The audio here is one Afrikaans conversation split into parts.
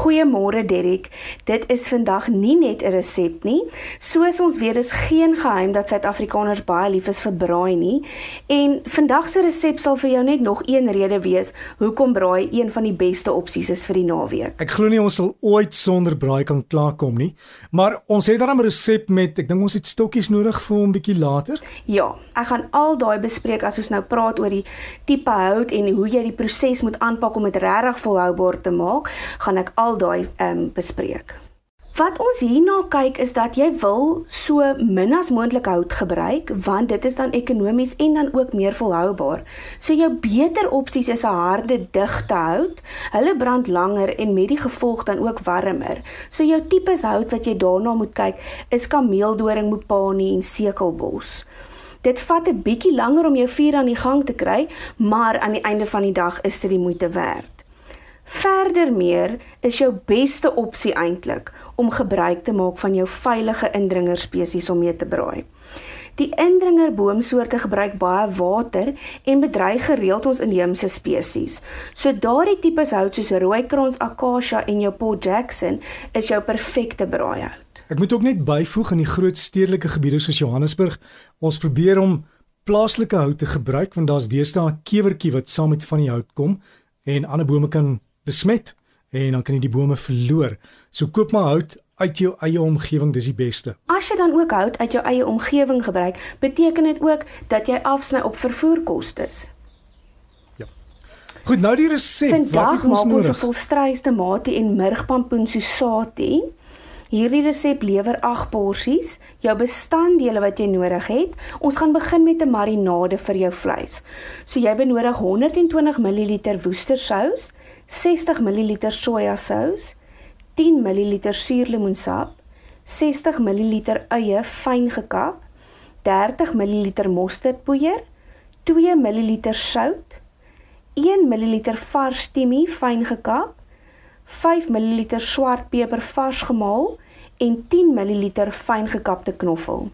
Goeiemôre Derek. Dit is vandag nie net 'n resep nie. Soos ons weet, is geen geheim dat Suid-Afrikaners baie lief is vir braai nie. En vandag se resep sal vir jou net nog een rede wees hoekom braai een van die beste opsies is vir die naweek. Ek glo nie ons sal ooit sonder braai kan klaarkom nie, maar ons het daarom 'n resep met, ek dink ons het stokkies nodig vir hom bietjie later. Ja, ek gaan al daai bespreek as ons nou praat oor die tipe hout en hoe jy die proses moet aanpak om dit regtig volhoubaar te maak, gaan ek al daai ehm um, bespreek. Wat ons hierna kyk is dat jy wil so min as moontlik hout gebruik want dit is dan ekonomies en dan ook meer volhoubaar. So jou beter opsies is 'n harde, digte hout. Hulle brand langer en met die gevolg dan ook warmer. So jou tipes hout wat jy daarna moet kyk is kameeldoring, mopani en sekelbos. Dit vat 'n bietjie langer om jou vuur aan die gang te kry, maar aan die einde van die dag is dit die moeite werd. Verder meer is jou beste opsie eintlik om gebruik te maak van jou veilige indringer spesies om mee te braai. Die indringer boomsoorte gebruik baie water en bedreig gereeld ons inheemse spesies. So daardie tipes hout soos rooikrans, akasia en jou Paul Jackson is jou perfekte braaihout. Ek moet ook net byvoeg in die groot stedelike gebiede soos Johannesburg, ons probeer om plaaslike hout te gebruik want daar's deesdae 'n kewertjie wat saam met van die hout kom en ander bome kan besmet en dan kan jy die bome verloor. So koop maar hout uit jou eie omgewing, dis die beste. As jy dan ook hout uit jou eie omgewing gebruik, beteken dit ook dat jy afsny op vervoerkoste. Ja. Goed, nou die resep. Wat het ons nodig? Ons volstruis tomatie en murgpampoen sosati. Hierdie resep lewer 8 porsies. Jou bestanddele wat jy nodig het, ons gaan begin met 'n marinade vir jou vleis. So jy benodig 120 ml woestersous, 60 ml sojasous, 10 ml suurlemoensap, 60 ml eie fyn gekap, 30 ml mosterdpoeier, 2 ml sout, 1 ml vars timie fyn gekap, 5 ml swart peper vars gemaal en 10 ml fyn gekapte knoffel.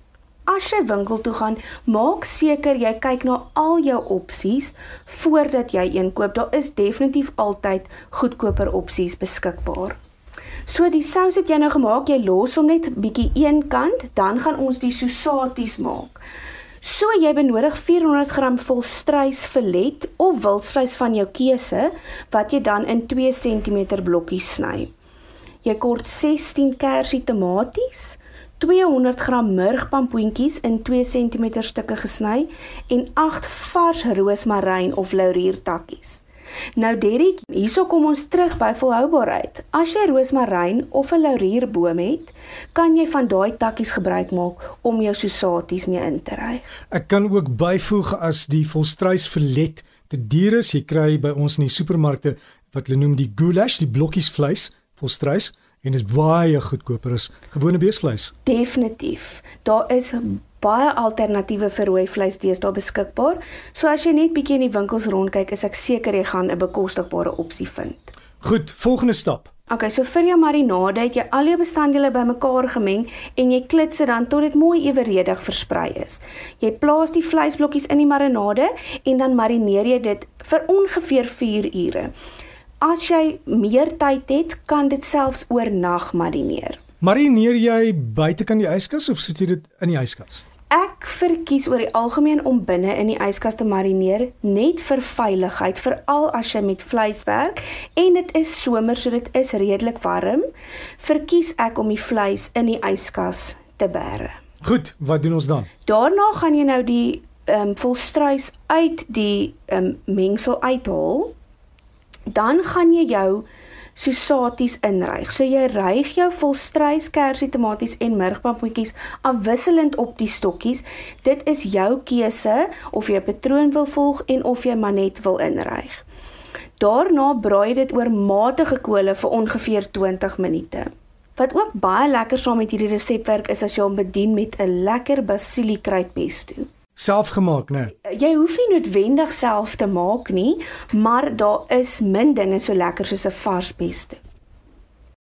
As jy winkel toe gaan, maak seker jy kyk na al jou opsies voordat jy een koop. Daar is definitief altyd goedkoper opsies beskikbaar. So die sous het jy nou gemaak, jy los hom net bietjie een kant, dan gaan ons die sousaties maak. So jy benodig 400g volstruisfilet of wildvleis van jou keuse wat jy dan in 2 cm blokkies sny. Jy kort 16 kersie tomaties, 200 gram murgpampoentjies in 2 cm stukke gesny en 8 vars roosmaryn of lauriertakkies. Nou Derrick, hierso kom ons terug by volhoubaarheid. As jy roosmaryn of 'n laurierboom het, kan jy van daai takkies gebruik maak om jou sousaties mee in te ry. Ek kan ook byvoeg as die volstruisfilet te duur is, jy kry by ons in die supermarkte wat hulle noem die goulash, die blokkies vleis, volstruis en is baie goedkoper as gewone beesvleis. Definitief. Daar is baie alternatiewe vir rooi vleis deesdae beskikbaar. So as jy net bietjie in die winkels rondkyk, is ek seker jy gaan 'n bekostigbare opsie vind. Goed, volgende stap. Okay, so vir jou marinade het jy al jou bestanddele bymekaar gemeng en jy klits dit dan tot dit mooi eweredig versprei is. Jy plaas die vleisblokkies in die marinade en dan marineer jy dit vir ongeveer 4 ure. As jy meer tyd het, kan dit selfs oornag marineer. Marineer jy buite kan die yskas of sit jy dit in die yskas? Ek verkies oor die algemeen om binne in die yskas te marineer net vir veiligheid, veral as jy met vleis werk en dit is somer so dit is redelik warm, verkies ek om die vleis in die yskas te bære. Goed, wat doen ons dan? Daarna gaan jy nou die ehm um, volstruis uit die ehm um, mengsel uithaal dan gaan jy jou sousaties inryg. So jy ryg jou volstruis, kersie, tomaties en murgpampoetjies afwisselend op die stokkies. Dit is jou keuse of jy 'n patroon wil volg en of jy maar net wil inryg. Daarna braai dit oor matige kole vir ongeveer 20 minute. Wat ook baie lekker saam met hierdie resep werk is as jy hom bedien met 'n lekker basiliekruidpesto selfgemaak, né? Nee. Jy hoef nie noodwendig self te maak nie, maar daar is min dinge so lekker soos 'n vars pesto.